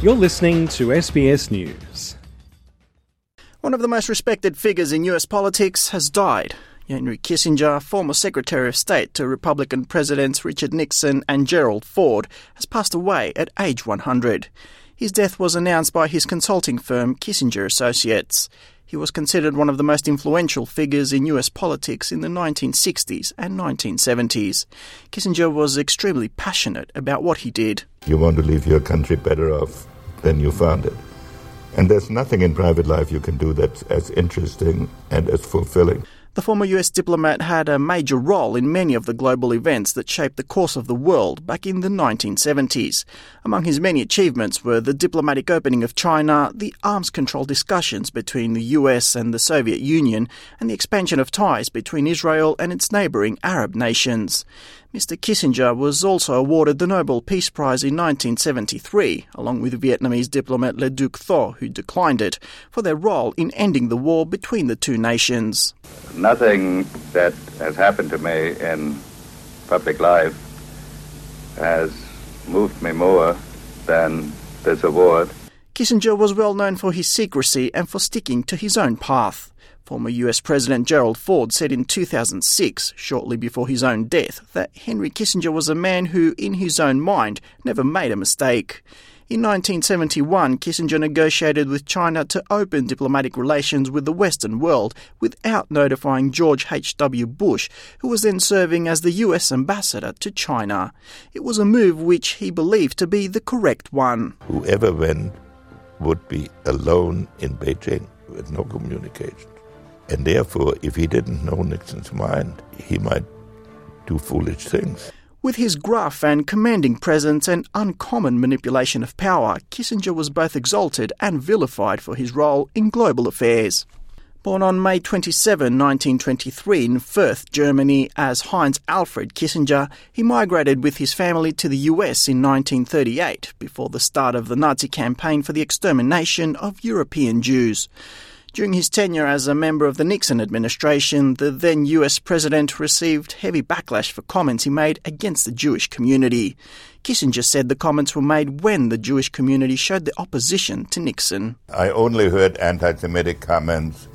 You're listening to SBS News. One of the most respected figures in US politics has died. Henry Kissinger, former Secretary of State to Republican Presidents Richard Nixon and Gerald Ford, has passed away at age 100. His death was announced by his consulting firm Kissinger Associates. He was considered one of the most influential figures in US politics in the 1960s and 1970s. Kissinger was extremely passionate about what he did. You want to leave your country better off than you found it. And there's nothing in private life you can do that's as interesting and as fulfilling. The former US diplomat had a major role in many of the global events that shaped the course of the world back in the 1970s. Among his many achievements were the diplomatic opening of China, the arms control discussions between the US and the Soviet Union, and the expansion of ties between Israel and its neighbouring Arab nations. Mr. Kissinger was also awarded the Nobel Peace Prize in 1973, along with Vietnamese diplomat Le Duc Tho, who declined it, for their role in ending the war between the two nations. Nothing that has happened to me in public life has moved me more than this award. Kissinger was well known for his secrecy and for sticking to his own path. Former US President Gerald Ford said in 2006, shortly before his own death, that Henry Kissinger was a man who, in his own mind, never made a mistake. In 1971, Kissinger negotiated with China to open diplomatic relations with the Western world without notifying George H.W. Bush, who was then serving as the US ambassador to China. It was a move which he believed to be the correct one. Whoever went would be alone in Beijing with no communication. And therefore, if he didn't know Nixon's mind, he might do foolish things. With his gruff and commanding presence and uncommon manipulation of power, Kissinger was both exalted and vilified for his role in global affairs. Born on May 27, 1923, in Fürth, Germany, as Heinz Alfred Kissinger, he migrated with his family to the US in 1938 before the start of the Nazi campaign for the extermination of European Jews. During his tenure as a member of the Nixon administration, the then US president received heavy backlash for comments he made against the Jewish community. Kissinger said the comments were made when the Jewish community showed their opposition to Nixon. I only heard anti Semitic comments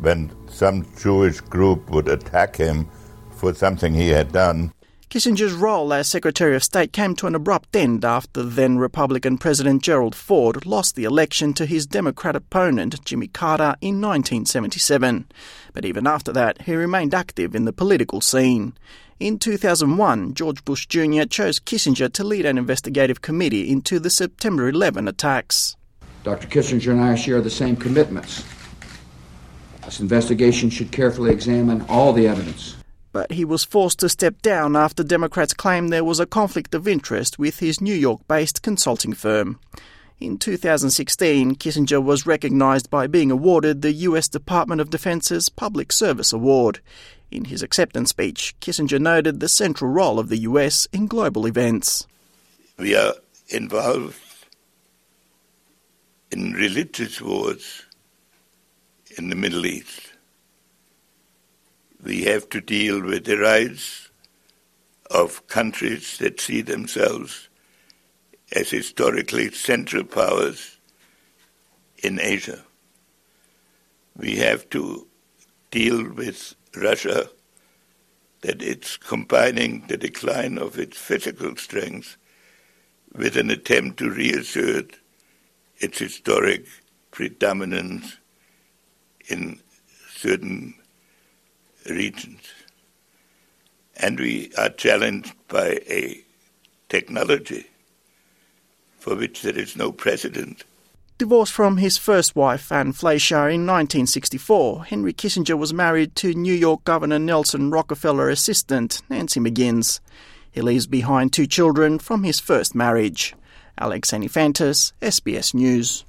when some Jewish group would attack him for something he had done. Kissinger's role as Secretary of State came to an abrupt end after then Republican President Gerald Ford lost the election to his Democrat opponent Jimmy Carter in 1977. But even after that, he remained active in the political scene. In 2001, George Bush Jr. chose Kissinger to lead an investigative committee into the September 11 attacks. Dr. Kissinger and I share the same commitments. This investigation should carefully examine all the evidence but he was forced to step down after Democrats claimed there was a conflict of interest with his New York based consulting firm. In 2016, Kissinger was recognized by being awarded the U.S. Department of Defense's Public Service Award. In his acceptance speech, Kissinger noted the central role of the U.S. in global events. We are involved in religious wars in the Middle East we have to deal with the rise of countries that see themselves as historically central powers in Asia. We have to deal with Russia that it's combining the decline of its physical strength with an attempt to reassert its historic predominance in certain regions. And we are challenged by a technology for which there is no precedent. Divorced from his first wife, Anne Fleischer, in 1964, Henry Kissinger was married to New York Governor Nelson Rockefeller assistant Nancy Maginnes. He leaves behind two children from his first marriage. Alex Anifantis, SBS News.